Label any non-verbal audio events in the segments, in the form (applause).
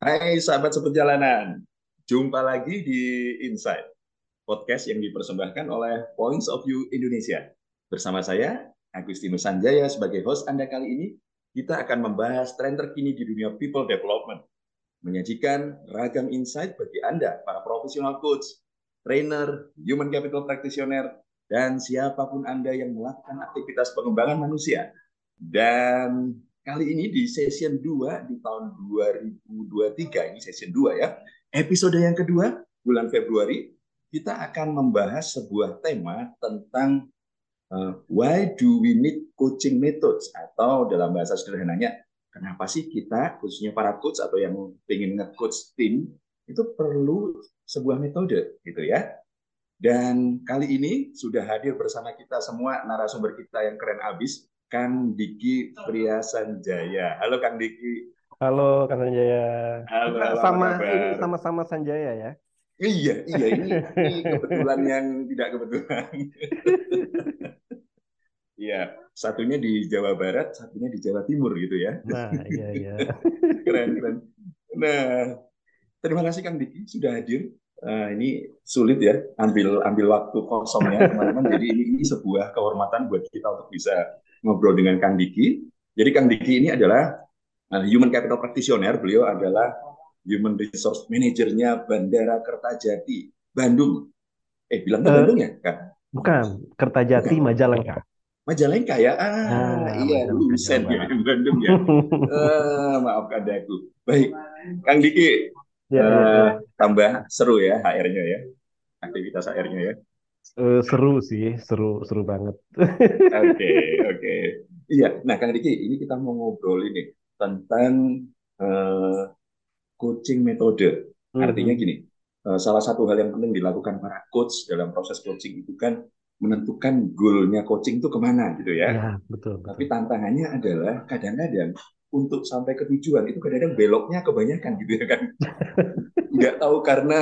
Hai sahabat seperjalanan, jumpa lagi di Insight, podcast yang dipersembahkan oleh Points of View Indonesia. Bersama saya, Agustinus Sanjaya sebagai host Anda kali ini, kita akan membahas tren terkini di dunia people development, menyajikan ragam insight bagi Anda, para profesional coach, trainer, human capital practitioner, dan siapa pun Anda yang melakukan aktivitas pengembangan manusia. Dan kali ini di session 2 di tahun 2023 ini session 2 ya. Episode yang kedua bulan Februari kita akan membahas sebuah tema tentang uh, why do we need coaching methods atau dalam bahasa sederhananya kenapa sih kita khususnya para coach atau yang ingin nge-coach tim itu perlu sebuah metode gitu ya. Dan kali ini sudah hadir bersama kita semua narasumber kita yang keren abis Kang Diki Pria Sanjaya. Halo Kang Diki. Halo Kang Sanjaya. Halo, halo sama ini sama-sama Sanjaya ya. Iya, iya ini, (laughs) ini kebetulan yang tidak kebetulan. (laughs) Iya, satunya di Jawa Barat, satunya di Jawa Timur gitu ya. Nah, iya iya. (laughs) keren keren. Nah, terima kasih Kang Diki sudah hadir. Uh, ini sulit ya ambil ambil waktu kosongnya teman-teman. Jadi ini, ini sebuah kehormatan buat kita untuk bisa ngobrol dengan Kang Diki. Jadi Kang Diki ini adalah uh, human capital practitioner. Beliau adalah human resource manajernya Bandara Kertajati, Bandung. Eh, bilang uh, Bandung ya, Kang? Bukan, Kertajati bukan. Majalengka. Majalengka ya? Ah, nah, iya, lulusan ya Bandung ya. uh, maafkan aku. Baik, Kang Diki, ya, uh, ya. tambah seru ya HR-nya ya, aktivitas HR-nya ya. Uh, seru sih, seru seru banget. Oke, (laughs) oke. Okay. Iya, nah Kang Riki, ini kita mau ngobrol ini tentang uh, coaching metode. Mm-hmm. Artinya gini, uh, salah satu hal yang penting dilakukan para coach dalam proses coaching itu kan menentukan goalnya coaching itu ke mana gitu ya. Ya, betul, betul. Tapi tantangannya adalah kadang-kadang untuk sampai ke tujuan itu kadang-kadang beloknya kebanyakan gitu ya kan. (laughs) Nggak tahu karena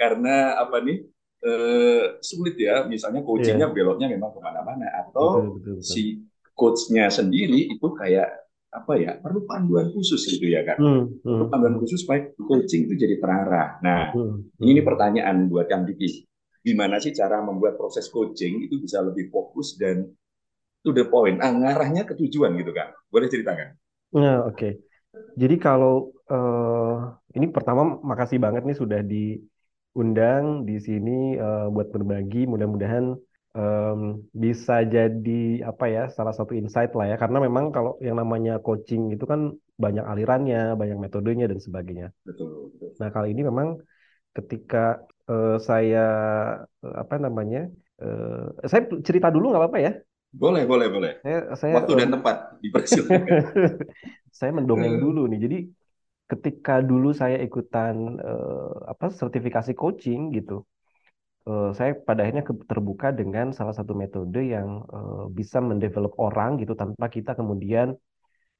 karena apa nih eh, sulit ya. Misalnya coachingnya yeah. beloknya memang ke mana-mana atau betul, betul, betul. si coachnya sendiri itu kayak apa ya perlu panduan khusus gitu ya kan hmm, perlu hmm. panduan khusus supaya coaching itu jadi terarah nah hmm, hmm. ini pertanyaan buat yang Diki gimana sih cara membuat proses coaching itu bisa lebih fokus dan to the point ah, ngarahnya ke tujuan gitu kan boleh ceritakan nah oke okay. jadi kalau uh, ini pertama makasih banget nih sudah di undang di sini uh, buat berbagi. Mudah-mudahan um, bisa jadi apa ya salah satu insight lah ya. Karena memang kalau yang namanya coaching itu kan banyak alirannya, banyak metodenya dan sebagainya. Betul. betul. Nah kali ini memang ketika uh, saya uh, apa namanya, uh, saya cerita dulu nggak apa-apa ya? Boleh, boleh, boleh. Saya, saya, Waktu dan tempat dipersilakan. (laughs) saya mendongeng dulu nih. Jadi ketika dulu saya ikutan uh, apa sertifikasi coaching gitu, uh, saya pada akhirnya terbuka dengan salah satu metode yang uh, bisa mendevelop orang gitu tanpa kita kemudian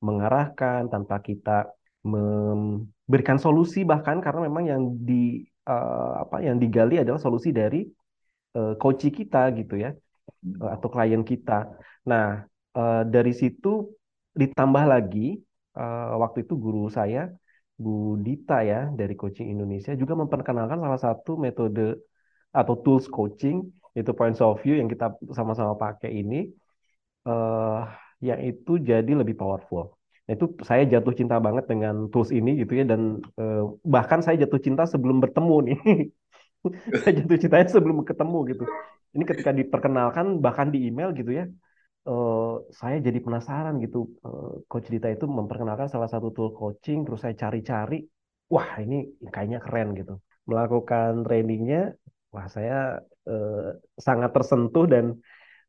mengarahkan, tanpa kita memberikan solusi bahkan karena memang yang di uh, apa yang digali adalah solusi dari uh, coach kita gitu ya uh, atau klien kita. Nah uh, dari situ ditambah lagi uh, waktu itu guru saya Bu Dita ya dari Coaching Indonesia juga memperkenalkan salah satu metode atau tools coaching itu points of view yang kita sama-sama pakai ini uh, yang itu jadi lebih powerful. Nah, itu saya jatuh cinta banget dengan tools ini gitu ya dan uh, bahkan saya jatuh cinta sebelum bertemu nih. (laughs) saya jatuh cintanya sebelum ketemu gitu. Ini ketika diperkenalkan bahkan di email gitu ya uh, saya jadi penasaran gitu. Uh, Coach Dita itu memperkenalkan salah satu tool coaching, terus saya cari-cari, wah ini kayaknya keren gitu. Melakukan trainingnya, wah saya uh, sangat tersentuh dan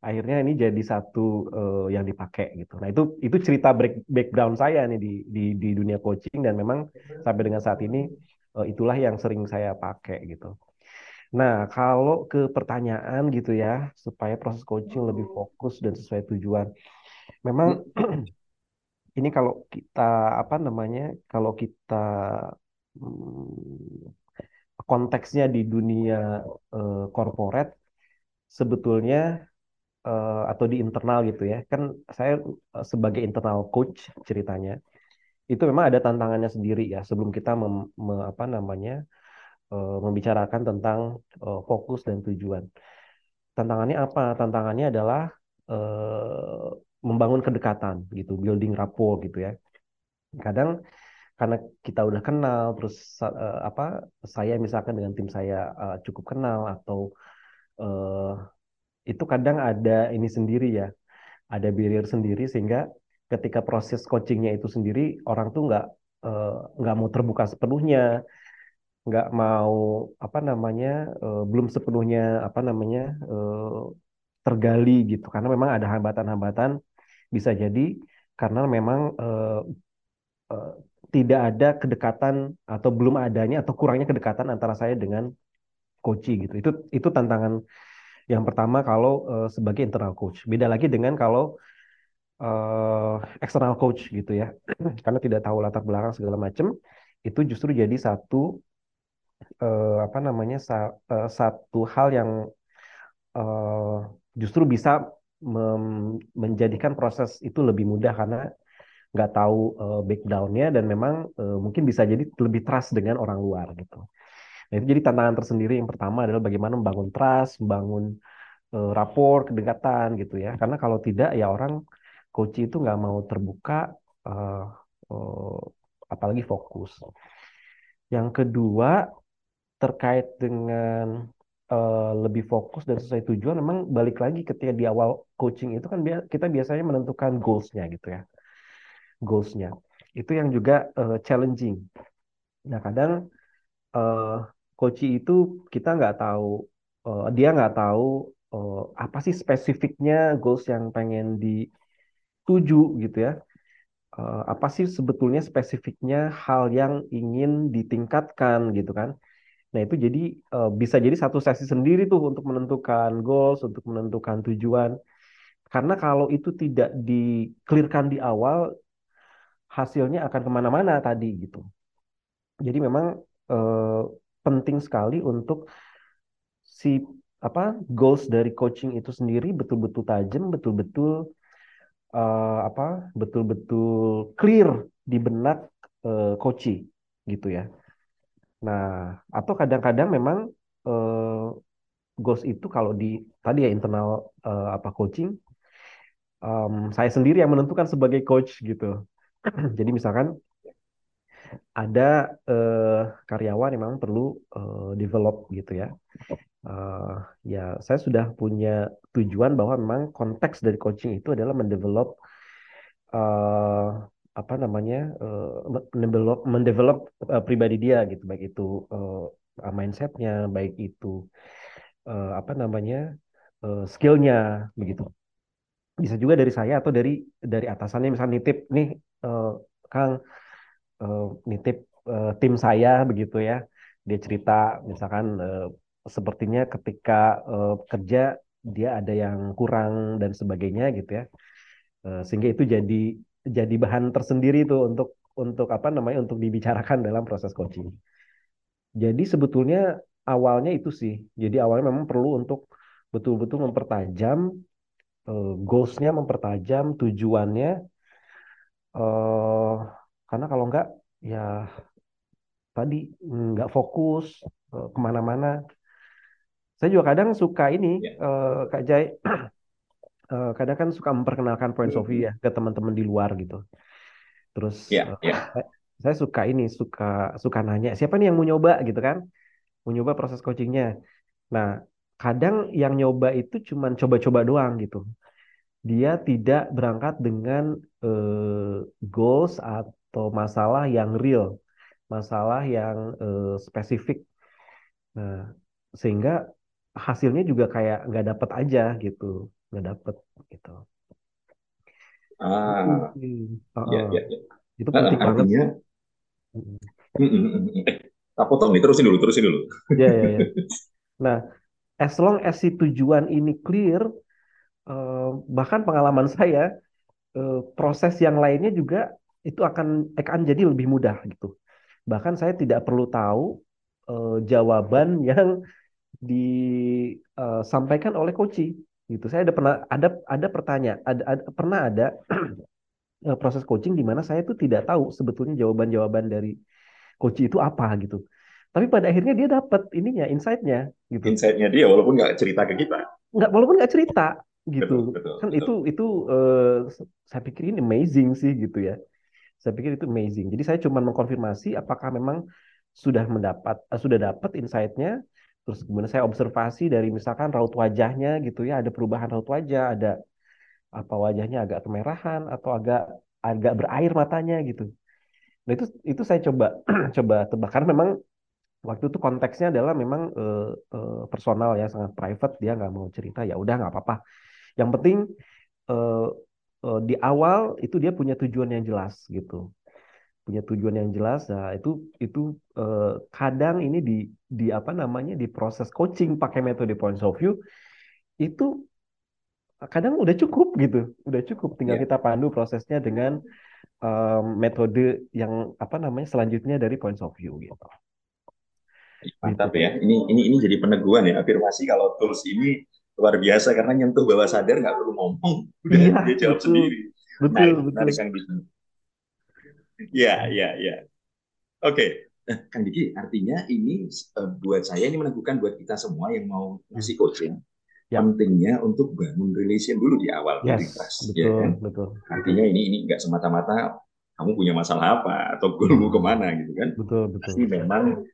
akhirnya ini jadi satu uh, yang dipakai gitu. Nah itu itu cerita break, background saya nih di, di di dunia coaching dan memang sampai dengan saat ini uh, itulah yang sering saya pakai gitu. Nah, kalau ke pertanyaan gitu ya, supaya proses coaching lebih fokus dan sesuai tujuan. Memang (clears throat) ini kalau kita apa namanya, kalau kita hmm, konteksnya di dunia uh, corporate, sebetulnya uh, atau di internal gitu ya, kan saya uh, sebagai internal coach ceritanya, itu memang ada tantangannya sendiri ya sebelum kita mem, me, apa namanya uh, membicarakan tentang uh, fokus dan tujuan. Tantangannya apa? Tantangannya adalah uh, membangun kedekatan gitu, building rapport gitu ya. Kadang karena kita udah kenal, terus uh, apa saya misalkan dengan tim saya uh, cukup kenal atau uh, itu kadang ada ini sendiri ya, ada barrier sendiri sehingga ketika proses coachingnya itu sendiri orang tuh nggak nggak uh, mau terbuka sepenuhnya, nggak mau apa namanya uh, belum sepenuhnya apa namanya uh, tergali gitu. Karena memang ada hambatan-hambatan bisa jadi karena memang uh, uh, tidak ada kedekatan atau belum adanya atau kurangnya kedekatan antara saya dengan coach gitu. Itu itu tantangan yang pertama kalau uh, sebagai internal coach. Beda lagi dengan kalau uh, external coach gitu ya. (clears throat) Karena tidak tahu latar belakang segala macam itu justru jadi satu uh, apa namanya sa uh, satu hal yang uh, justru bisa menjadikan proses itu lebih mudah karena nggak tahu uh, backgroundnya dan memang uh, mungkin bisa jadi lebih trust dengan orang luar gitu. Nah itu jadi tantangan tersendiri yang pertama adalah bagaimana membangun trust, membangun uh, rapor, kedekatan gitu ya. Karena kalau tidak ya orang coach itu nggak mau terbuka, uh, uh, apalagi fokus. Yang kedua terkait dengan uh, lebih fokus dan sesuai tujuan, memang balik lagi ketika di awal coaching itu kan kita biasanya menentukan goalsnya gitu ya, goalsnya. Itu yang juga uh, challenging. Nah kadang uh, coach itu kita nggak tahu, uh, dia nggak tahu uh, apa sih spesifiknya goals yang pengen dituju gitu ya. Uh, apa sih sebetulnya spesifiknya hal yang ingin ditingkatkan gitu kan Nah, itu jadi uh, bisa jadi satu sesi sendiri tuh untuk menentukan goals, untuk menentukan tujuan. Karena kalau itu tidak diklirkan di awal, hasilnya akan ke mana-mana tadi gitu. Jadi memang uh, penting sekali untuk si apa goals dari coaching itu sendiri betul-betul tajam, betul-betul uh, apa, betul-betul clear di benak uh, coaching gitu ya. Nah, atau kadang-kadang memang uh, goals itu kalau di tadi ya internal uh, apa coaching, um, saya sendiri yang menentukan sebagai coach gitu. (clears throat) Jadi misalkan ada uh, karyawan memang perlu uh, develop gitu ya. Uh, ya saya sudah punya tujuan bahwa memang konteks dari coaching itu adalah mendevelop uh, apa namanya uh, mendevelop uh, pribadi dia gitu. Baik itu uh, mindsetnya baik itu uh, apa namanya uh, skillnya begitu. Bisa juga dari saya atau dari dari atasannya. Misalnya nitip nih uh, Kang uh, nitip uh, tim saya begitu ya. Dia cerita misalkan uh, sepertinya ketika uh, kerja dia ada yang kurang dan sebagainya gitu ya. Sehingga itu jadi jadi bahan tersendiri itu untuk untuk apa namanya untuk dibicarakan dalam proses coaching. Jadi sebetulnya awalnya itu sih. Jadi awalnya memang perlu untuk betul-betul mempertajam uh, goalsnya, mempertajam tujuannya. Uh, karena kalau enggak ya tadi nggak fokus uh, ke mana-mana. Saya juga kadang suka ini. Ya. uh, Kak Jai (clears throat) uh, kadang kan suka memperkenalkan points of view ya ke teman-teman di luar gitu. Terus yeah, uh, yeah. Saya, saya suka ini, suka suka nanya siapa nih yang mau nyoba gitu kan, mau nyoba proses coachingnya. Nah, kadang yang nyoba itu cuma coba-coba doang gitu. Dia tidak berangkat dengan uh, goals atau masalah yang real, masalah yang uh, spesifik. Nah, sehingga hasilnya juga kayak nggak dapat aja gitu nggak dapet gitu. Ah, uh, ya, ya, ya. Itu nah, penting banget. Artinya, eh, tak potong nih, terusin dulu, terusin dulu. Ya, ya, ya. (laughs) Nah, as long as si tujuan ini clear, uh, bahkan pengalaman saya, uh, proses yang lainnya juga itu akan akan jadi lebih mudah gitu. Bahkan saya tidak perlu tahu uh, jawaban (laughs) yang disampaikan oleh coach gitu. Saya ada pernah ada ada pertanyaan, ada, ada pernah ada uh, (clears throat) proses coaching di mana saya tuh tidak tahu sebetulnya jawaban-jawaban dari coach itu apa gitu. Tapi pada akhirnya dia dapat ininya, insight-nya gitu. Insight-nya dia walaupun nggak cerita ke kita. Nggak, walaupun nggak cerita gitu. Betul, betul, kan betul. itu itu uh, saya pikir ini amazing sih gitu ya. Saya pikir itu amazing. Jadi saya cuma mengkonfirmasi apakah memang sudah mendapat uh, sudah dapat insight-nya terus kemudian saya observasi dari misalkan raut wajahnya gitu ya ada perubahan raut wajah ada apa wajahnya agak kemerahan atau agak agak berair matanya gitu. Nah itu itu saya coba (clears throat) coba tebak. Karena memang waktu itu konteksnya adalah memang uh, uh, personal ya sangat private dia nggak mau cerita ya udah nggak apa-apa. Yang penting uh, uh, di awal itu dia punya tujuan yang jelas gitu punya tujuan yang jelas nah itu itu uh, kadang ini di di apa namanya di proses coaching pakai metode points of view itu kadang udah cukup gitu udah cukup. Tinggal yeah. kita pandu prosesnya dengan um, metode yang apa namanya selanjutnya dari points of view gitu. Mantap gitu. ya. Ini ini ini jadi peneguhan ya afirmasi kalau tools ini luar biasa karena nyentuh bawah sadar nggak perlu ngomong. (laughs) Udah yeah, dia jawab betul. sendiri. Betul nah, betul. menarik Kang Diki ya ya ya oke. Okay. Nah, Kang Diki artinya ini uh, buat saya ini meneguhkan buat kita semua yang mau ngasih coaching ya. pentingnya untuk bangun relation dulu di awal yes, trust betul, ya kan? betul. Artinya ini ini nggak semata-mata kamu punya masalah apa atau goalmu ke mana gitu kan? Betul betul. Pasti memang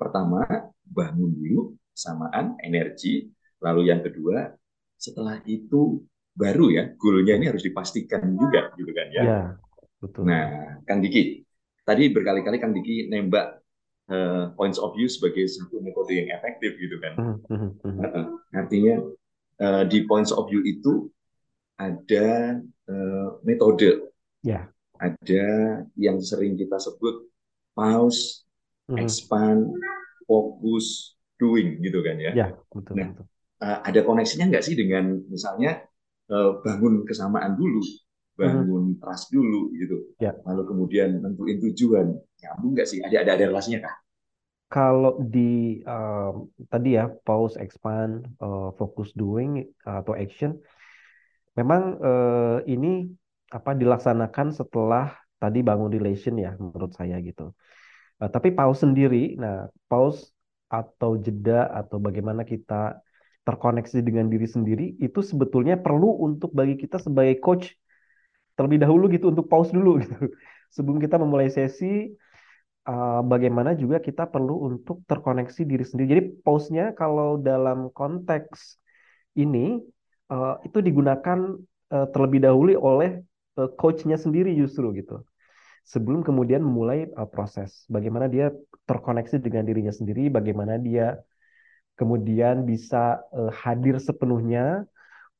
pertama bangun dulu samaan energi lalu yang kedua setelah itu baru ya goalnya ini harus dipastikan juga gitu kan ya, ya betul. nah Kang Diki tadi berkali-kali Kang Diki nembak uh, points of view sebagai satu metode yang efektif gitu kan uh, artinya uh, di points of view itu ada uh, metode ya ada yang sering kita sebut pause hmm. expand, fokus, doing gitu kan ya. Ya betul. Nah, betul. Uh, ada koneksinya nggak sih dengan misalnya uh, bangun kesamaan dulu, bangun hmm. trust dulu gitu, ya. lalu kemudian nentuin tujuan, nyambung nggak sih? Ada ada ada relasinya kah? Kalau di um, tadi ya pause, expand, uh, focus, doing uh, atau action, memang uh, ini apa dilaksanakan setelah tadi bangun relation ya menurut saya gitu. Uh, tapi pause sendiri, nah pause atau jeda atau bagaimana kita terkoneksi dengan diri sendiri itu sebetulnya perlu untuk bagi kita sebagai coach terlebih dahulu gitu untuk pause dulu gitu. (laughs) Sebelum kita memulai sesi uh, bagaimana juga kita perlu untuk terkoneksi diri sendiri. Jadi pause-nya kalau dalam konteks ini uh, itu digunakan uh, terlebih dahulu oleh uh, coach-nya sendiri justru gitu. Sebelum kemudian memulai proses. Bagaimana dia terkoneksi dengan dirinya sendiri, bagaimana dia kemudian bisa hadir sepenuhnya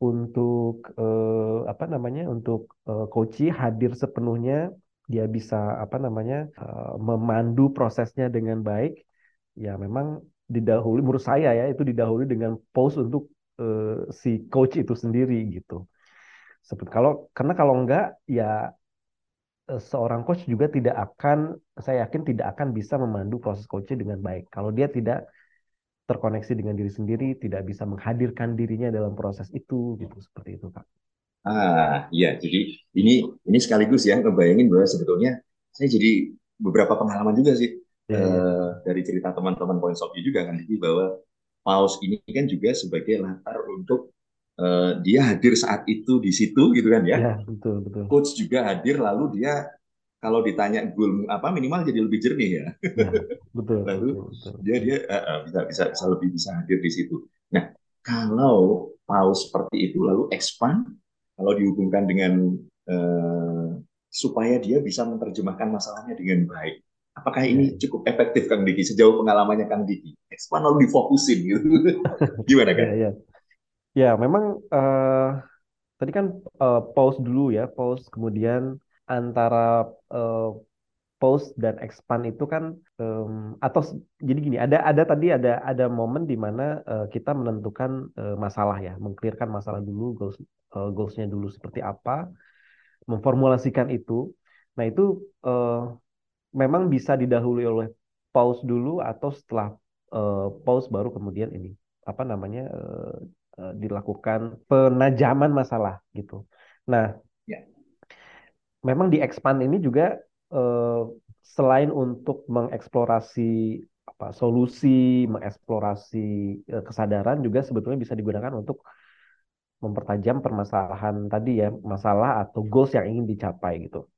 untuk uh, apa namanya untuk uh, coaching hadir sepenuhnya dia bisa apa namanya uh, memandu prosesnya dengan baik ya memang didahului menurut saya ya itu didahului dengan pause untuk uh, si coach itu sendiri gitu seperti kalau karena kalau enggak ya Eh, seorang coach juga tidak akan, saya yakin tidak akan bisa memandu proses coaching dengan baik. Kalau dia tidak terkoneksi dengan diri sendiri, tidak bisa menghadirkan dirinya dalam proses itu, gitu seperti itu, Pak. Ah, iya. Jadi ini ini sekaligus ya ngebayangin bahwa sebetulnya saya jadi beberapa pengalaman juga sih yeah. Iya. uh, dari cerita teman-teman points of view juga kan, jadi bahwa pause ini kan juga sebagai latar untuk uh, dia hadir saat itu di situ gitu kan ya. ya betul betul. Coach juga hadir lalu dia kalau ditanya goal apa minimal jadi lebih jernih ya. ya betul. lalu betul, betul. dia dia uh, bisa bisa bisa lebih bisa hadir di situ. Nah kalau pause seperti itu lalu expand kalau dihubungkan dengan uh, supaya dia bisa menerjemahkan masalahnya dengan baik. Apakah ini ya. cukup efektif Kang Diki sejauh pengalamannya Kang Diki? Expand lalu difokusin gitu. (laughs) Gimana kan? Ya, ya. Ya, memang uh, tadi kan uh, pause dulu ya, pause kemudian antara uh, pause dan expand itu kan um, atau jadi gini, ada ada tadi ada ada momen di mana uh, kita menentukan uh, masalah ya, mengklirkan masalah dulu, goals uh, goalsnya dulu seperti apa, memformulasikan itu. Nah itu uh, memang bisa didahului oleh pause dulu atau setelah uh, pause baru kemudian ini apa namanya uh, Eh, dilakukan penajaman masalah gitu. Nah. Memang di expand ini juga uh, selain untuk mengeksplorasi apa solusi, mengeksplorasi uh, kesadaran juga sebetulnya bisa digunakan untuk mempertajam permasalahan tadi ya, masalah atau goals yang ingin dicapai gitu.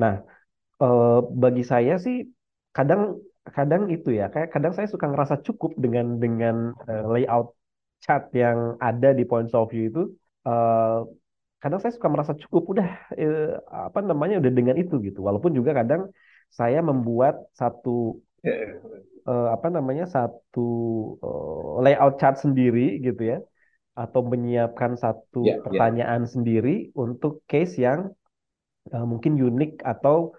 Nah, uh, bagi saya sih kadang kadang itu ya, kayak kadang saya suka ngerasa cukup dengan dengan uh, layout chart yang ada di points of view itu. Uh, kadang saya suka merasa cukup udah eh, apa namanya udah dengan itu gitu walaupun juga kadang saya membuat satu eh, apa namanya satu eh, layout chart sendiri gitu ya atau menyiapkan satu yeah, ya. pertanyaan yeah. sendiri untuk case yang uh, mungkin unik atau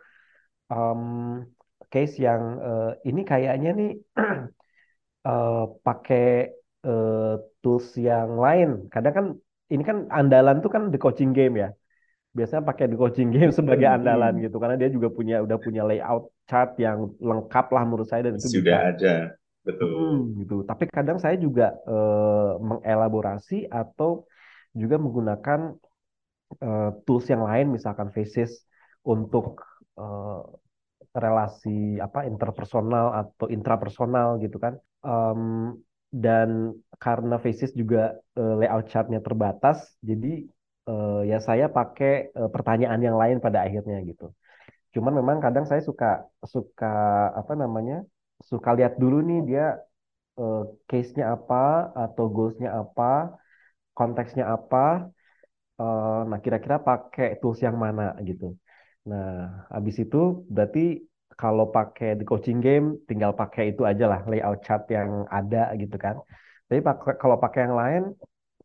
um, case yang uh, ini kayaknya nih uh, (clears throat) pakai uh, tools yang lain. Kadang kan ini kan andalan tuh kan the coaching game ya. Biasanya pakai the coaching game (laughs) sebagai hmm. andalan gitu karena dia juga punya udah punya layout chart yang lengkap lah menurut saya dan itu sudah bisa, ada betul hmm, gitu. Tapi kadang saya juga uh, mengelaborasi atau juga menggunakan uh, tools yang lain misalkan Faces untuk uh, relasi apa interpersonal atau intrapersonal gitu kan. Um, dan karena Faces juga uh, layout chartnya terbatas, jadi uh, ya saya pakai uh, pertanyaan yang lain pada akhirnya gitu. Cuman memang kadang saya suka suka apa namanya suka lihat dulu nih dia uh, case-nya apa atau goals-nya apa, konteksnya apa. Uh, nah kira-kira pakai tools yang mana gitu. Nah habis itu berarti kalau pakai di coaching game tinggal pakai itu aja lah layout chart yang ada gitu kan. Tapi kalau pakai yang lain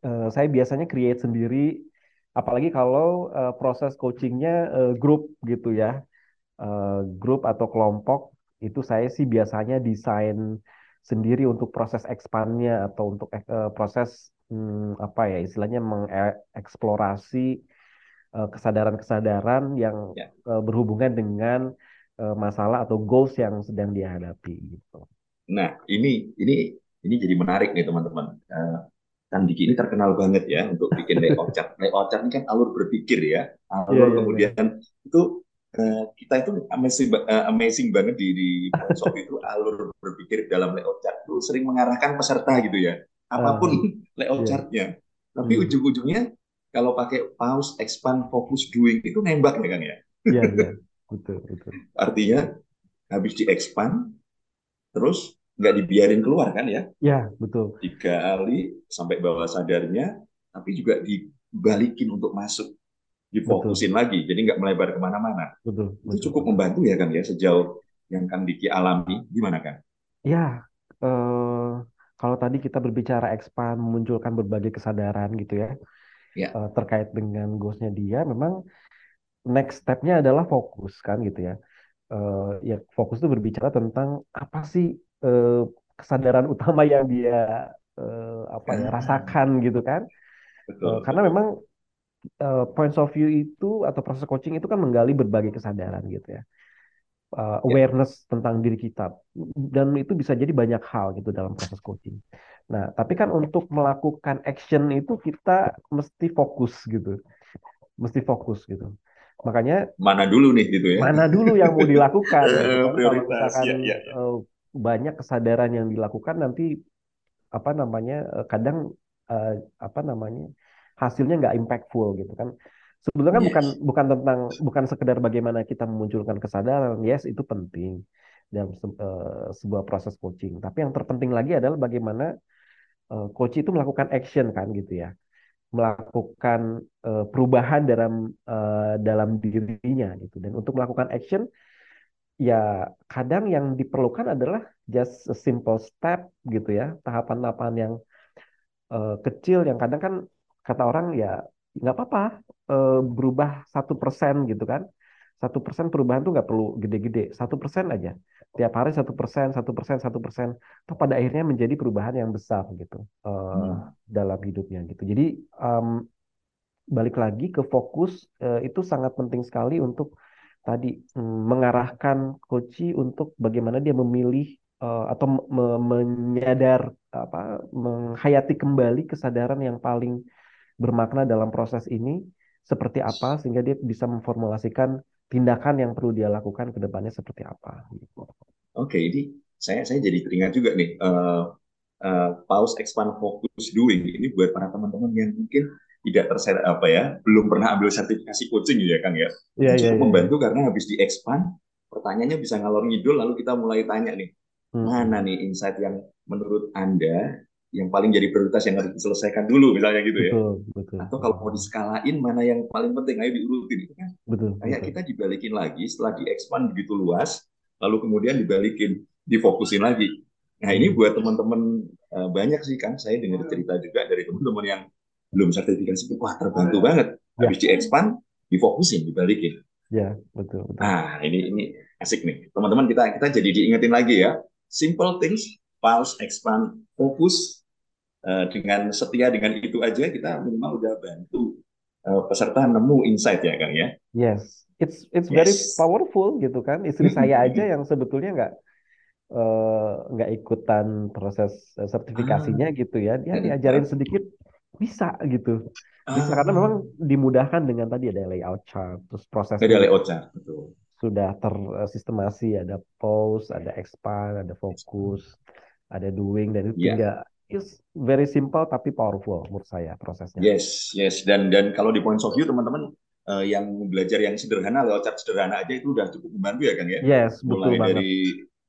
uh, saya biasanya create sendiri apalagi kalau uh, proses coachingnya uh, grup gitu ya. Uh, grup atau kelompok itu saya sih biasanya desain sendiri untuk proses expandnya atau untuk uh, proses hmm, apa ya istilahnya mengeksplorasi kesadaran-kesadaran yang yeah. Ya. berhubungan dengan masalah atau goals yang sedang dihadapi gitu. Nah, ini ini ini jadi menarik nih teman-teman. Uh, kan Diki ini terkenal banget ya untuk bikin layout chart. layout chart ini kan alur berpikir ya. Alur yeah, yeah, kemudian yeah. itu uh, kita itu amazing, uh, amazing banget di di Microsoft itu alur berpikir dalam layout chart itu sering mengarahkan peserta gitu ya. Apa pun uh, layout yeah. chartnya. Tapi hmm. ujung-ujungnya kalau pakai pause, expand, focus, doing itu nembak ya kan ya. Iya, yeah, Betul, betul. Artinya habis di-expand, terus nggak dibiarin keluar kan ya? Ya, betul. Digali sampai bawah sadarnya, tapi juga dibalikin untuk masuk, difokusin betul. lagi, jadi nggak melebar ke mana-mana. Betul, betul. Itu cukup membantu ya kan ya sejauh yang kan Diki alami, gimana kan? Ya, eh, kalau tadi kita berbicara expand, memunculkan berbagai kesadaran gitu ya, ya. Eh, terkait dengan goalsnya dia, memang next stepnya adalah fokus kan gitu ya. Uh, ya fokus itu berbicara tentang apa sih uh, kesadaran utama (laughs) yang dia uh, apa ya rasakan gitu kan. Betul, uh, karena memang uh, points of view itu atau proses coaching itu kan menggali berbagai kesadaran gitu ya. Uh, awareness yeah. tentang diri kita dan itu bisa jadi banyak hal gitu dalam proses coaching. Nah, tapi kan untuk melakukan action itu kita mesti fokus gitu, mesti fokus gitu. Makanya mana dulu nih gitu ya? Mana dulu yang mau dilakukan? gitu. (laughs) Kalau misalkan ya, ya, ya. banyak kesadaran yang dilakukan nanti apa namanya eh, kadang apa namanya hasilnya nggak impactful gitu kan. Sebetulnya yes. bukan bukan tentang bukan sekedar bagaimana kita memunculkan kesadaran, yes itu penting dalam se uh, sebuah proses coaching. Tapi yang terpenting lagi adalah bagaimana uh, coach itu melakukan action kan gitu ya melakukan uh, perubahan dalam uh, dalam dirinya gitu. Dan untuk melakukan action ya kadang yang diperlukan adalah just a simple step gitu ya. Tahapan-tahapan yang uh, kecil yang kadang kan kata orang ya nggak apa-apa uh, berubah satu persen gitu kan. Satu persen perubahan tuh nggak perlu gede-gede satu persen aja tiap hari satu persen satu persen satu persen toh pada akhirnya menjadi perubahan yang besar gitu uh, hmm. dalam hidupnya gitu jadi um, balik lagi ke fokus uh, itu sangat penting sekali untuk tadi um, mengarahkan coach untuk bagaimana dia memilih uh, atau me menyadar apa menghayati kembali kesadaran yang paling bermakna dalam proses ini seperti apa sehingga dia bisa memformulasikan tindakan yang perlu dia lakukan ke depannya seperti apa. Gitu. Oke, ini saya saya jadi teringat juga nih uh, uh, pause expand focus doing ini buat para teman-teman yang mungkin tidak terser apa ya belum pernah ambil sertifikasi coaching ya Kang ya. Yeah, cukup yeah, membantu karena habis di expand pertanyaannya bisa ngalor ngidul lalu kita mulai tanya nih hmm. mana nih insight yang menurut anda yang paling jadi prioritas yang harus diselesaikan dulu misalnya gitu ya. Betul, betul. Atau kalau mau diskalain mana yang paling penting ayo diurutin itu kan. Betul. Kayak betul. kita dibalikin lagi setelah diekspand begitu luas lalu kemudian dibalikin difokusin lagi. Nah ini buat teman-teman uh, banyak sih kan saya dengar cerita juga dari teman-teman yang belum sertifikasi wah terbantu banget ya. habis diekspand difokusin dibalikin. Ya betul. betul. Nah ini ini asik nih teman-teman kita kita jadi diingetin lagi ya simple things pause expand fokus Eh, dengan setia dengan itu aja kita minimal udah bantu uh, peserta nemu insight ya Kang ya. Yes, it's it's yes. very powerful gitu kan. Istri (laughs) saya aja yang sebetulnya nggak uh, nggak ikutan proses sertifikasinya ah. gitu ya. Dia diajarin sedikit bisa gitu. Bisa ah. karena memang dimudahkan dengan tadi ada layout chart, terus proses ada layout chart betul. Sudah tersistemasi, ada pause, ada expand, ada fokus, ada doing dan itu yeah. tinggal is very simple tapi powerful menurut saya prosesnya. Yes, yes. Dan dan kalau di points of view teman-teman uh, yang belajar yang sederhana lewat chat sederhana aja itu udah cukup membantu ya kan ya. Yes, Mulai betul dari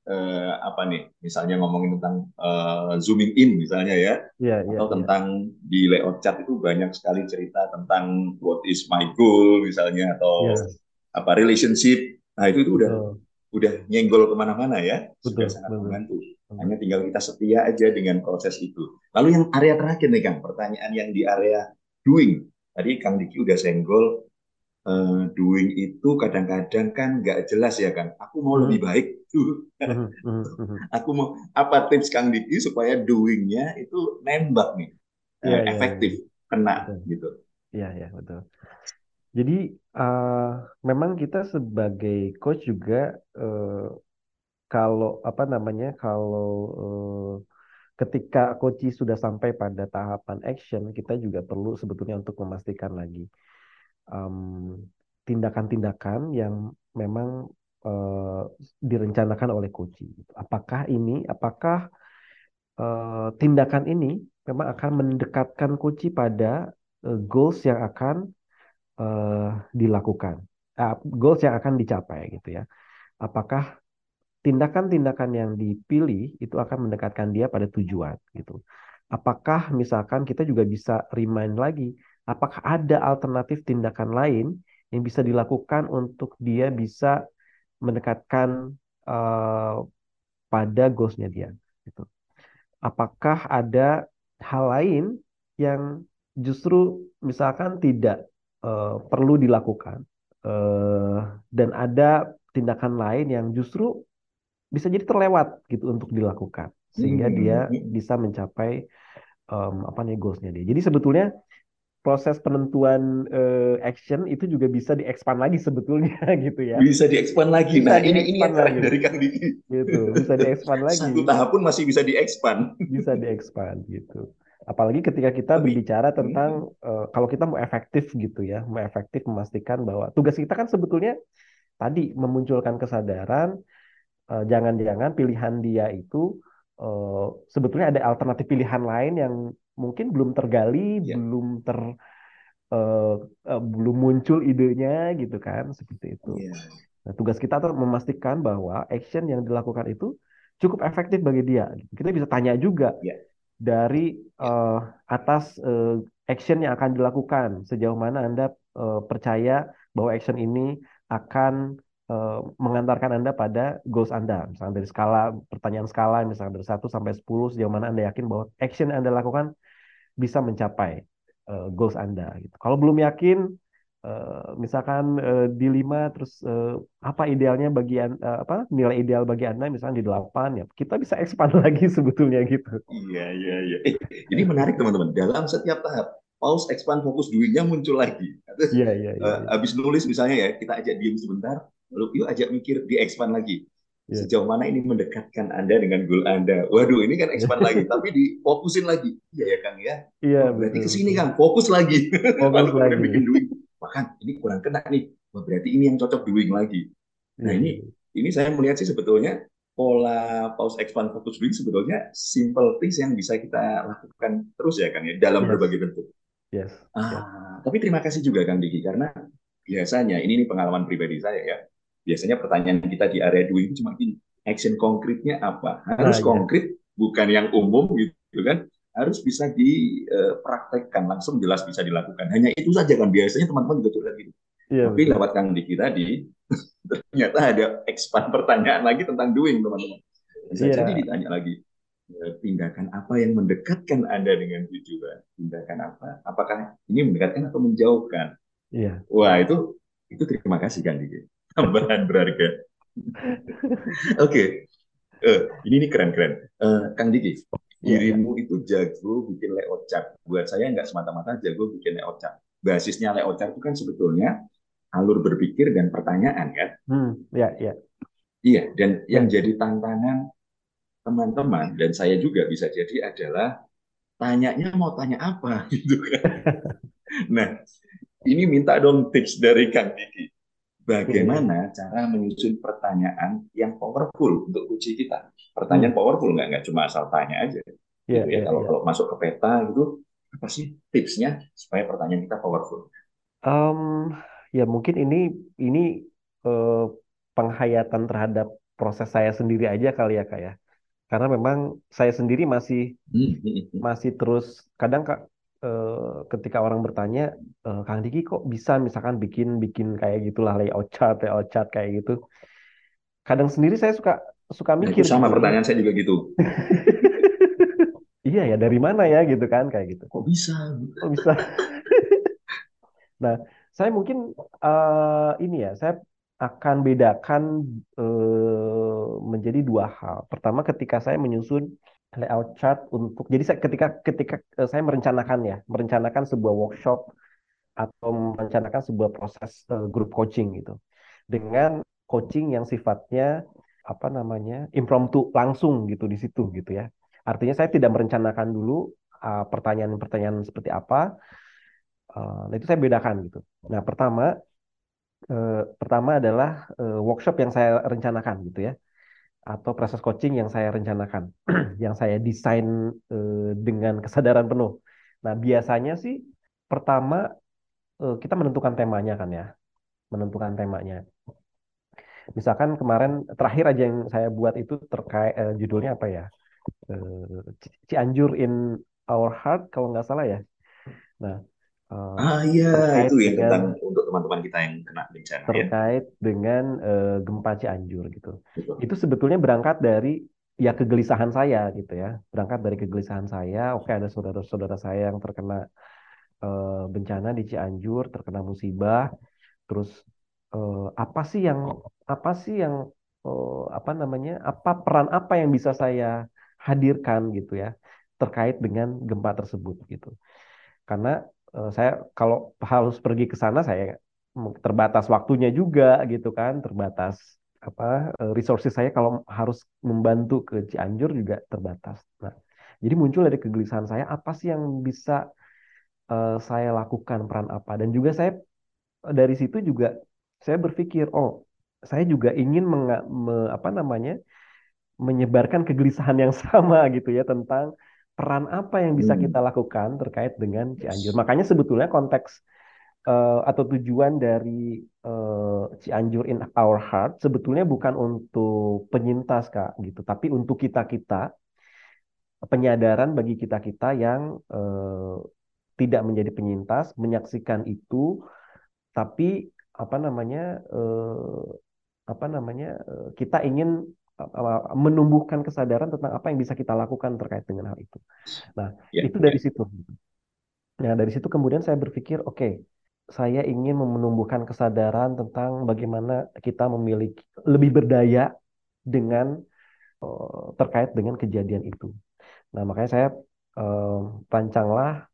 uh, apa nih? Misalnya ngomongin tentang uh, zooming in misalnya ya. Yeah, iya, atau yeah, tentang yeah. di layout chat itu banyak sekali cerita tentang what is my goal misalnya atau yeah. apa relationship. Nah, itu itu udah betul. udah nyenggol ke mana-mana ya. Betul, Sudah sangat betul. membantu. Hmm. Hanya tinggal kita setia aja dengan proses itu. Lalu yang area terakhir nih Kang, pertanyaan yang di area doing. Tadi Kang Diki udah senggol, uh, doing itu kadang-kadang kan nggak jelas ya Kang. Aku mau hmm. lebih baik. Hmm, (laughs) Aku mau apa tips Kang Diki supaya doingnya itu nembak nih, uh, yeah, efektif, yeah. kena betul. gitu. Iya iya yeah, betul. Jadi uh, memang kita sebagai coach juga uh, kalau apa namanya kalau uh, ketika Koci sudah sampai pada tahapan action kita juga perlu sebetulnya untuk memastikan lagi tindakan-tindakan um, yang memang uh, direncanakan oleh Koci. Apakah ini apakah uh, tindakan ini memang akan mendekatkan Koci pada uh, goals yang akan uh, dilakukan, goals yang akan dicapai gitu ya. Apakah tindakan-tindakan yang dipilih itu akan mendekatkan dia pada tujuan gitu. Apakah misalkan kita juga bisa remind lagi, apakah ada alternatif tindakan lain yang bisa dilakukan untuk dia bisa mendekatkan uh, pada goalsnya dia gitu. Apakah ada hal lain yang justru misalkan tidak uh, perlu dilakukan uh, dan ada tindakan lain yang justru bisa jadi terlewat gitu untuk dilakukan sehingga hmm. dia bisa mencapai um, apa nih goalsnya dia. Jadi sebetulnya proses penentuan uh, action itu juga bisa diekspand lagi sebetulnya (laughs) gitu ya. Bisa diekspand lagi. Bisa nah, ini ini yang lagi. dari Kang Diki. Gitu, bisa diekspand (laughs) lagi. Satu tahap pun masih bisa diekspand. Bisa diekspand gitu. Apalagi ketika kita berbicara tentang uh, kalau kita mau efektif gitu ya, mau efektif memastikan bahwa tugas kita kan sebetulnya tadi memunculkan kesadaran jangan-jangan pilihan dia itu uh, sebetulnya ada alternatif pilihan lain yang mungkin belum tergali, yeah. belum ter uh, uh, belum muncul idenya gitu kan, seperti itu. Yeah. Nah, tugas kita tuh memastikan bahwa action yang dilakukan itu cukup efektif bagi dia. Kita bisa tanya juga yeah. dari uh, atas uh, action yang akan dilakukan, sejauh mana Anda uh, percaya bahwa action ini akan uh, mengantarkan Anda pada goals Anda. Misalnya dari skala pertanyaan skala misalnya dari 1 sampai 10 sejauh mana Anda yakin bahwa action yang Anda lakukan bisa mencapai uh, goals Anda gitu. Kalau belum yakin uh, misalkan uh, di 5 terus uh, apa idealnya bagi uh, apa nilai ideal bagi Anda misalnya di 8 ya kita bisa (laughs) expand lagi sebetulnya gitu. Iya iya iya. Eh, jadi menarik teman-teman dalam setiap tahap pause, expand, fokus, doing muncul lagi. Iya, iya, iya. Uh, habis nulis misalnya ya, kita ajak diem sebentar, lalu yuk ajak mikir di expand lagi yeah. sejauh mana ini mendekatkan anda dengan goal anda waduh ini kan expand lagi (laughs) tapi difokusin lagi iya ya kang ya iya oh, berarti ke sini kang fokus lagi fokus (laughs) lagi bikin duit bahkan ini kurang kena nih, berarti ini yang cocok doing lagi. Nah ini ini saya melihat sih sebetulnya pola pause expand focus doing sebetulnya simple things yang bisa kita lakukan terus ya kan ya dalam yes. berbagai bentuk. Yes. Ah, yes. Tapi terima kasih juga Kang Diki karena biasanya ini, ini pengalaman pribadi saya ya. Biasanya pertanyaan kita di area doing itu cuma gini, action konkretnya apa? Harus nah, konkret, ya. bukan yang umum gitu kan? Harus bisa dipraktekkan langsung jelas bisa dilakukan. Hanya itu saja kan biasanya teman-teman juga curhat gitu. Ya, Tapi betul. lewat Kang Diki tadi (laughs) ternyata ada expand pertanyaan lagi tentang doing teman-teman. Bisa yeah. jadi ditanya lagi tindakan apa yang mendekatkan Anda dengan tujuan? Tindakan apa? Apakah ini mendekatkan atau menjauhkan? Iya. Wah, itu itu terima kasih kan Diki. Tambahan berharga. (laughs) Oke. okay. Uh, eh, ini nih keren-keren. Uh, Kang Diki, iya, iya. dirimu itu jago bikin layout chart. Buat saya nggak semata-mata jago bikin layout chart. Basisnya layout chart itu kan sebetulnya alur berpikir dan pertanyaan kan. Hmm, ya, ya. Iya, dan yang ya. jadi tantangan teman-teman dan saya juga bisa jadi adalah tanyanya mau tanya apa (laughs) gitu kan. nah, ini minta dong tips dari Kang Diki. Bagaimana ya. cara menyusun pertanyaan yang powerful untuk uji kita? Pertanyaan hmm. powerful nggak nggak cuma asal tanya aja. Ya, gitu ya, ya. Kalau ya. kalau masuk ke peta gitu, apa sih tipsnya supaya pertanyaan kita powerful? Um, ya mungkin ini ini eh, penghayatan terhadap proses saya sendiri aja kali ya kak ya karena memang saya sendiri masih masih terus kadang kak eh, ketika orang bertanya eh, Kang Diki kok bisa misalkan bikin bikin kayak gitulah layout chart layout chart kayak gitu? Kadang sendiri saya suka suka nah, mikir nah, sama gitu. pertanyaan saya juga gitu. (laughs) Iya ya dari mana ya gitu kan kayak gitu. Kok bisa? Kok bisa? (laughs) Nah saya mungkin uh, ini ya, saya akan bedakan uh, menjadi dua hal. Pertama, ketika saya menyusun layout chart untuk, jadi saya ketika ketika uh, saya merencanakan ya, merencanakan sebuah workshop atau merencanakan sebuah proses uh, group coaching gitu, dengan coaching yang sifatnya apa namanya impromptu langsung gitu di situ gitu ya. Artinya saya tidak merencanakan dulu pertanyaan-pertanyaan uh, seperti apa, Uh, itu saya bedakan gitu. Nah, pertama uh, pertama adalah uh, workshop yang saya rencanakan gitu ya. Atau proses coaching yang saya rencanakan, (clears throat) yang saya desain uh, dengan kesadaran penuh. Nah, biasanya sih pertama uh, kita menentukan temanya kan ya. Menentukan temanya. Misalkan kemarin terakhir aja yang saya buat itu terkait uh, judulnya apa ya? Uh, Cianjur in Our Heart kalau nggak salah ya. Nah, Uh, ah iya itu ya tentang untuk teman-teman kita yang kena bencana ya. terkait ya. dengan uh, gempa Cianjur gitu. Betul. Itu sebetulnya berangkat dari ya kegelisahan saya gitu ya. Berangkat dari kegelisahan saya. Oke ada saudara-saudara saya yang terkena uh, bencana di Cianjur, terkena musibah. Terus uh, apa sih yang apa sih yang uh, apa namanya? Apa peran apa yang bisa saya hadirkan gitu ya terkait dengan gempa tersebut gitu. Karena saya kalau harus pergi ke sana saya terbatas waktunya juga gitu kan, terbatas apa eh, resources saya kalau harus membantu ke Cianjur juga terbatas. Nah, jadi muncul dari kegelisahan saya apa sih yang bisa uh, saya lakukan peran apa dan juga saya dari situ juga saya berpikir oh saya juga ingin meng, me, apa namanya menyebarkan kegelisahan yang (laughs) sama gitu ya tentang peran apa yang bisa hmm. kita lakukan terkait dengan Cianjur. Makanya sebetulnya konteks uh, atau tujuan dari uh, Cianjur in our heart sebetulnya bukan untuk penyintas kak gitu, tapi untuk kita kita penyadaran bagi kita kita yang uh, tidak menjadi penyintas menyaksikan itu, tapi apa namanya uh, apa namanya uh, kita ingin menumbuhkan kesadaran tentang apa yang bisa kita lakukan terkait dengan hal itu. Nah, ya, itu dari ya. situ. Nah, dari situ kemudian saya berpikir, oke, okay, saya ingin menumbuhkan kesadaran tentang bagaimana kita memiliki lebih berdaya dengan uh, terkait dengan kejadian itu. Nah, makanya saya uh, pancanglah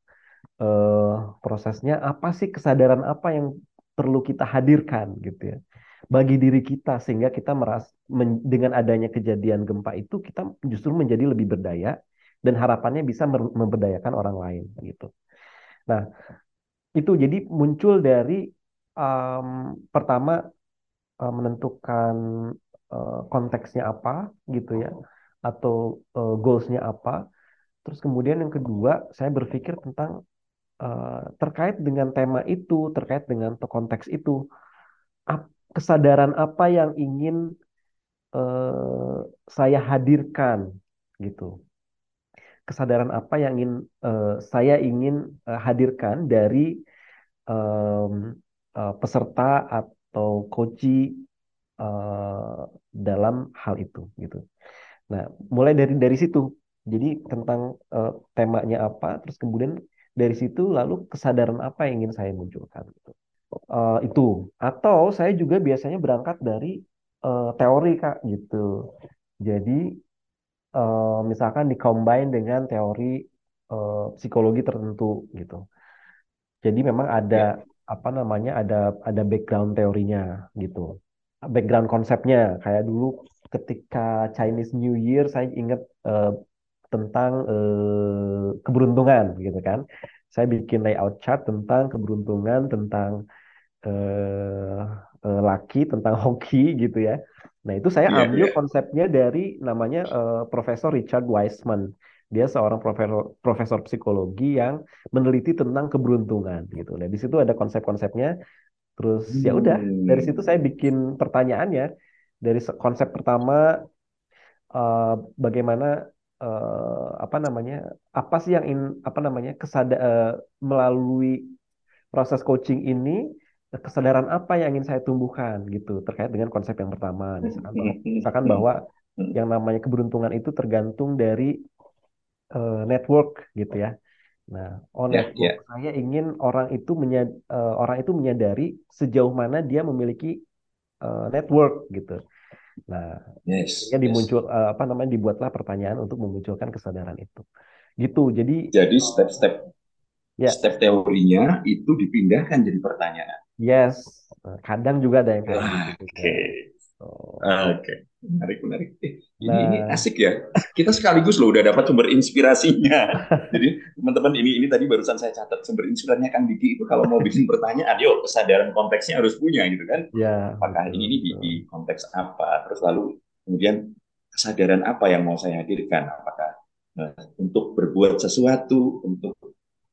uh, prosesnya apa sih kesadaran apa yang perlu kita hadirkan gitu ya bagi diri kita sehingga kita meras men, dengan adanya kejadian gempa itu kita justru menjadi lebih berdaya dan harapannya bisa memberdayakan orang lain gitu. Nah, itu jadi muncul dari um, pertama uh, menentukan uh, konteksnya apa gitu ya, atau uh, goalsnya apa. Terus kemudian yang kedua, saya berpikir tentang uh, terkait dengan tema itu, terkait dengan konteks itu, kesadaran apa yang ingin uh, saya hadirkan gitu kesadaran apa yang ingin uh, saya ingin uh, hadirkan dari um, uh, peserta atau coach uh, dalam hal itu gitu. Nah, mulai dari dari situ. Jadi tentang uh, temanya apa, terus kemudian dari situ lalu kesadaran apa yang ingin saya munculkan gitu. Uh, itu atau saya juga biasanya berangkat dari uh, teori kak gitu. Jadi uh, misalkan dikombin dengan teori uh, psikologi tertentu gitu. Jadi memang ada ya. apa namanya ada ada background teorinya gitu. Background konsepnya kayak dulu ketika Chinese New Year saya ingat uh, tentang uh, keberuntungan gitu kan. Saya bikin layout chart tentang keberuntungan, tentang uh, uh, laki, tentang (laughs) hoki gitu ya. Nah, itu saya yeah, ambil yeah. konsepnya dari namanya uh, Profesor Richard Wiseman. Dia seorang profesor profesor psikologi yang meneliti tentang keberuntungan gitu. Nah, di situ ada konsep-konsepnya. Terus hmm. ya udah, dari situ saya bikin pertanyaannya. Dari konsep pertama uh, bagaimana uh, apa namanya? Apa sih yang in, apa namanya? kesada uh, melalui proses coaching ini kesadaran apa yang ingin saya tumbuhkan gitu terkait dengan konsep yang pertama misalkan bahwa, misalkan bahwa yang namanya keberuntungan itu tergantung dari uh, network gitu ya. Nah, on yeah, network yeah. saya ingin orang itu menyad, uh, orang itu menyadari sejauh mana dia memiliki uh, network gitu. Nah, yes, dimuncul yes. Uh, apa namanya dibuatlah pertanyaan untuk memunculkan kesadaran itu. Gitu. Jadi Jadi step-step ya. step teorinya itu dipindahkan jadi pertanyaan. Yes, kadang juga ada yang kayak gitu. Oke. Oke, menarik menarik. Eh, nah, ini, ini asik ya. Kita sekaligus loh udah dapat sumber inspirasinya. (laughs) Jadi teman-teman ini ini tadi barusan saya catat sumber inspirasinya Kang Diki itu kalau mau bikin pertanyaan, yuk kesadaran konteksnya harus punya gitu kan. Ya. Apakah ini, ini di, di konteks apa? Terus lalu kemudian kesadaran apa yang mau saya hadirkan? Apakah uh, untuk berbuat sesuatu, untuk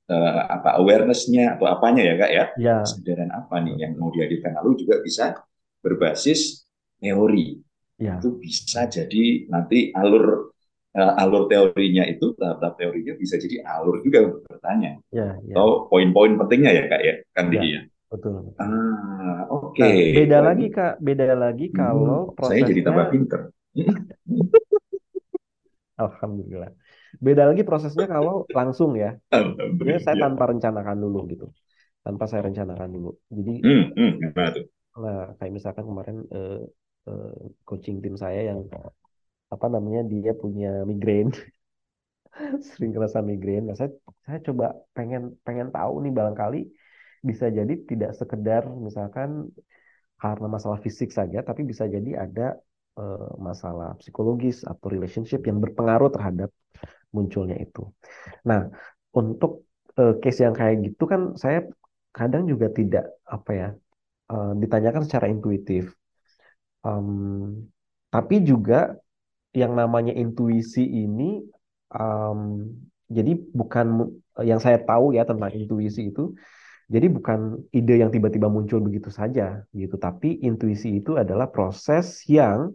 uh, apa awarenessnya atau apanya ya kak ya, ya. kesadaran apa nih yang mau dihadirkan lalu juga bisa berbasis teori ya. itu bisa jadi nanti alur uh, alur teorinya itu tahap-tahap teorinya bisa jadi alur juga untuk bertanya ya, ya. atau poin-poin pentingnya ya kak ya kan ya. ya. Betul. Ah, oke. Okay. Nah, beda lagi kak, beda lagi hmm, kalau prosesnya. Saya jadi tambah pinter. (laughs) (laughs) Alhamdulillah. Beda lagi prosesnya kalau langsung ya. (laughs) Ini saya tanpa rencanakan dulu gitu. Tanpa saya rencanakan dulu. Jadi hmm, hmm, Nah, kayak misalkan kemarin eh, eh, coaching tim saya yang apa namanya dia punya migrain (laughs) sering kerasa migrain. Nah, saya saya coba pengen pengen tahu nih barangkali bisa jadi tidak sekedar misalkan karena masalah fisik saja, tapi bisa jadi ada uh, masalah psikologis atau relationship yang berpengaruh terhadap munculnya itu. Nah, untuk uh, case yang kayak gitu kan saya kadang juga tidak apa ya uh, ditanyakan secara intuitif. Um, tapi juga yang namanya intuisi ini um, jadi bukan yang saya tahu ya tentang intuisi itu jadi bukan ide yang tiba-tiba muncul begitu saja gitu tapi intuisi itu adalah proses yang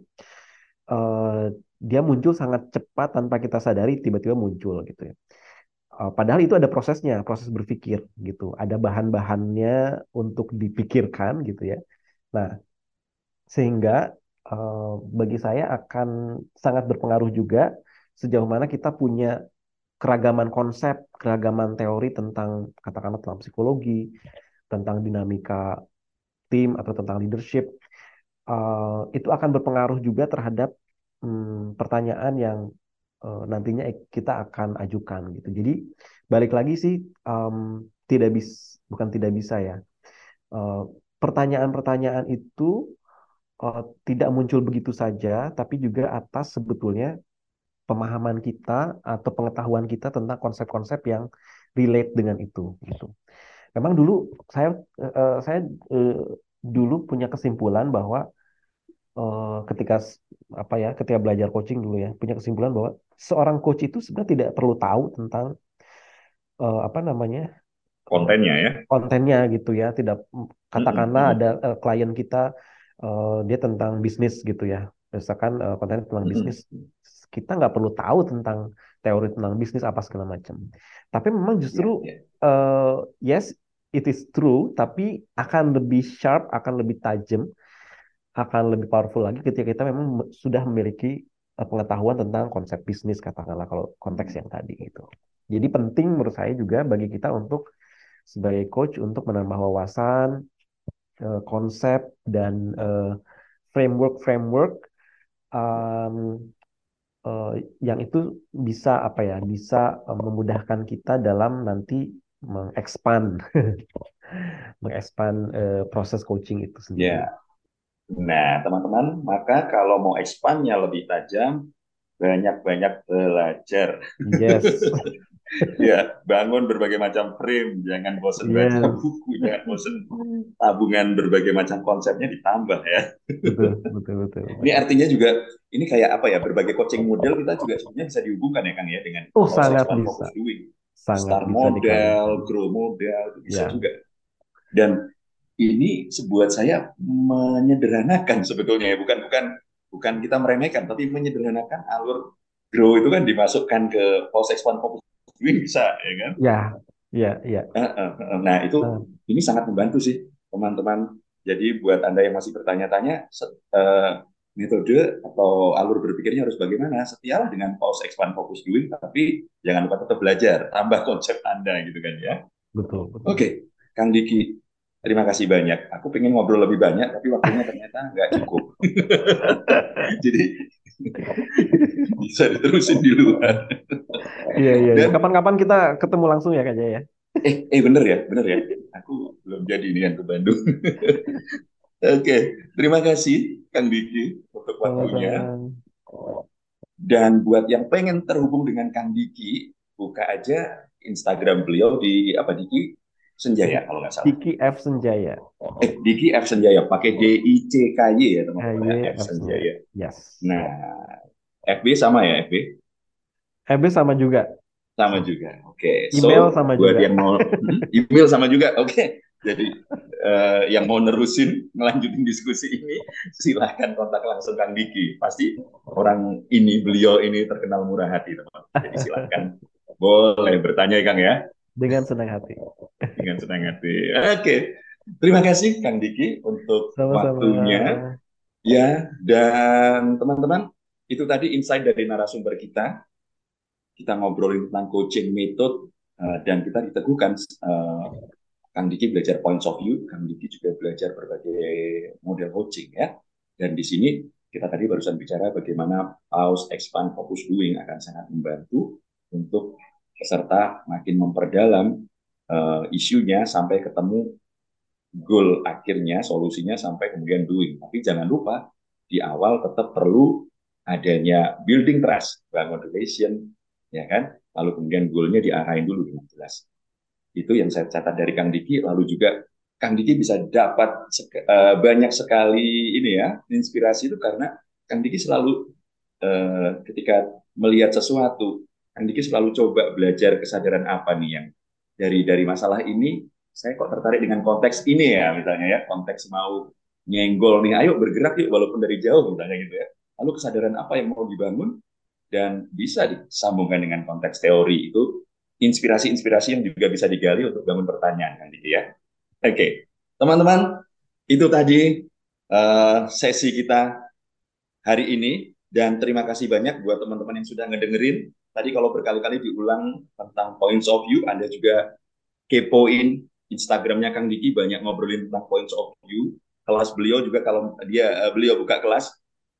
uh, dia muncul sangat cepat tanpa kita sadari tiba-tiba muncul gitu ya. Uh, padahal itu ada prosesnya, proses berpikir gitu. Ada bahan-bahannya untuk dipikirkan gitu ya. Nah, sehingga uh, bagi saya akan sangat berpengaruh juga sejauh mana kita punya keragaman konsep, keragaman teori tentang katakanlah tentang psikologi, tentang dinamika tim atau tentang leadership. Uh, itu akan berpengaruh juga terhadap hmm, pertanyaan yang uh, nantinya kita akan ajukan gitu. Jadi balik lagi sih um, tidak bisa bukan tidak bisa ya. eh, pertanyaan-pertanyaan itu uh, tidak muncul begitu saja, tapi juga atas sebetulnya pemahaman kita atau pengetahuan kita tentang konsep-konsep yang relate dengan itu gitu. memang dulu saya uh, saya uh, dulu punya kesimpulan bahwa uh, ketika apa ya ketika belajar coaching dulu ya punya kesimpulan bahwa seorang coach itu sebenarnya tidak perlu tahu tentang uh, apa namanya kontennya ya kontennya gitu ya tidak katakanlah mm -hmm. ada uh, klien kita uh, dia tentang bisnis gitu ya misalkan uh, konten tentang bisnis kita nggak perlu tahu tentang teori tentang bisnis apa segala macam tapi memang justru yeah, yeah. Uh, yes it is true tapi akan lebih sharp akan lebih tajam akan lebih powerful lagi ketika kita memang sudah memiliki uh, pengetahuan tentang konsep bisnis katakanlah kalau konteks yang tadi itu jadi penting menurut saya juga bagi kita untuk sebagai coach untuk menambah wawasan uh, konsep dan framework-framework uh, yang itu bisa apa ya bisa memudahkan kita dalam nanti mengekspand uh, (laughs) proses coaching itu sendiri. Yeah. Nah, teman-teman, maka kalau mau expandnya lebih tajam, banyak-banyak belajar. Yes. (laughs) ya, bangun berbagai macam frame, jangan bosan yes. baca buku, jangan bosan tabungan berbagai macam konsepnya ditambah ya. Betul, betul, betul. Ini artinya juga ini kayak apa ya? Berbagai coaching model kita juga sebenarnya bisa dihubungkan ya Kang ya dengan oh, sangat bisa. Sangat Star bisa model, grow model bisa ya. juga. Dan ini sebuah saya menyederhanakan sebetulnya ya, bukan bukan bukan kita meremehkan, tapi menyederhanakan alur grow itu kan dimasukkan ke post expand focus bisa ya kan? Ya ya ya. Nah itu uh. ini sangat membantu sih teman-teman. Jadi buat anda yang masih bertanya-tanya uh, metode atau alur berpikirnya harus bagaimana? Setialah dengan post expand focus doing tapi jangan lupa tetap belajar. Tambah konsep anda gitu kan ya. Betul, betul. oke okay. Kang Diki Terima kasih banyak. Aku pengen ngobrol lebih banyak, tapi waktunya (laughs) ternyata nggak cukup. (laughs) Jadi bisa diterusin di luar. Iya iya. iya. Kapan-kapan kita ketemu langsung ya kayaknya ya. Eh eh bener ya, bener ya. Aku belum jadi ini kan ke Bandung. (laughs) Oke, terima kasih Kang Diki untuk waktunya. Dan buat yang pengen terhubung dengan Kang Diki, buka aja Instagram beliau di apa Diki Senjaya kalau nggak salah. Diki F Senjaya. Eh, Diki F Senjaya pakai D I C K Y ya teman-teman. Ya, F Senjaya. Yes. Nah, FB sama ya FB? FB sama juga. Sama juga. Oke. Okay. Email so, sama buat juga. yang mau (laughs) hmm, email sama juga. Oke. Okay. Jadi uh, yang mau nerusin ngelanjutin diskusi ini silahkan kontak langsung Kang Diki. Pasti orang ini beliau ini terkenal murah hati teman. Jadi silahkan (laughs) boleh bertanya Kang ya. Dengan senang hati. Dengan senang hati. Oke. Terima kasih Kang Diki untuk Sama-sama. waktunya. Ya, dan teman-teman, itu tadi insight dari narasumber kita. Kita ngobrolin tentang coaching method uh, dan kita diteguhkan uh, Kang Diki belajar points of view, Kang Diki juga belajar berbagai model coaching ya. Dan di sini kita tadi barusan bicara bagaimana pause, expand, focus doing akan sangat membantu untuk peserta makin memperdalam uh, isunya sampai ketemu goal akhirnya, solusinya sampai kemudian doing. Tapi jangan lupa di awal tetap perlu adanya building trust, bangun relation, ya kan? Lalu kemudian goalnya diarahin dulu dengan jelas. Itu yang saya catat dari Kang Diki. Lalu juga Kang Diki bisa dapat uh, banyak sekali ini ya inspirasi itu karena Kang Diki selalu uh, ketika melihat sesuatu Kang Diki selalu coba belajar kesadaran apa nih yang dari dari masalah ini. Saya kok tertarik dengan konteks ini ya misalnya ya. Konteks mau nyenggol nih ayo bergerak yuk walaupun dari jauh misalnya gitu ya. Lalu kesadaran apa yang mau dibangun dan bisa disambungkan dengan konteks teori itu inspirasi-inspirasi yang juga bisa digali untuk bangun pertanyaan kan gitu ya. Oke okay. teman-teman itu tadi uh, sesi kita hari ini. Dan terima kasih banyak buat teman-teman yang sudah ngedengerin Tadi kalau berkali-kali diulang tentang points of view, Anda juga kepoin Instagramnya Kang Diki banyak ngobrolin tentang points of view. Kelas beliau juga kalau dia uh, beliau buka kelas,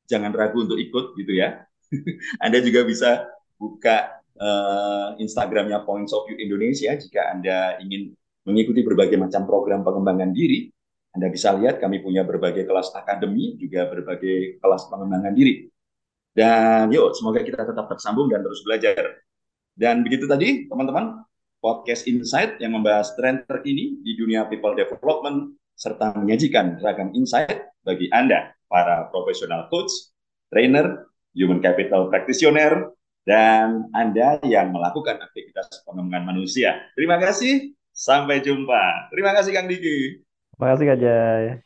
jangan ragu untuk ikut gitu ya. (laughs) anda juga bisa buka uh, Instagramnya Points of View Indonesia jika Anda ingin mengikuti berbagai macam program pengembangan diri. Anda bisa lihat kami punya berbagai kelas akademi, juga berbagai kelas pengembangan diri. Dan yuk, semoga kita tetap tersambung dan terus belajar. Dan begitu tadi, teman-teman, podcast Insight yang membahas tren terkini di dunia people development serta menyajikan ragam insight bagi Anda, para profesional coach, trainer, human capital practitioner, dan Anda yang melakukan aktivitas pengembangan manusia. Terima kasih, sampai jumpa. Terima kasih Kang Diki. Terima kasih Kak Jai.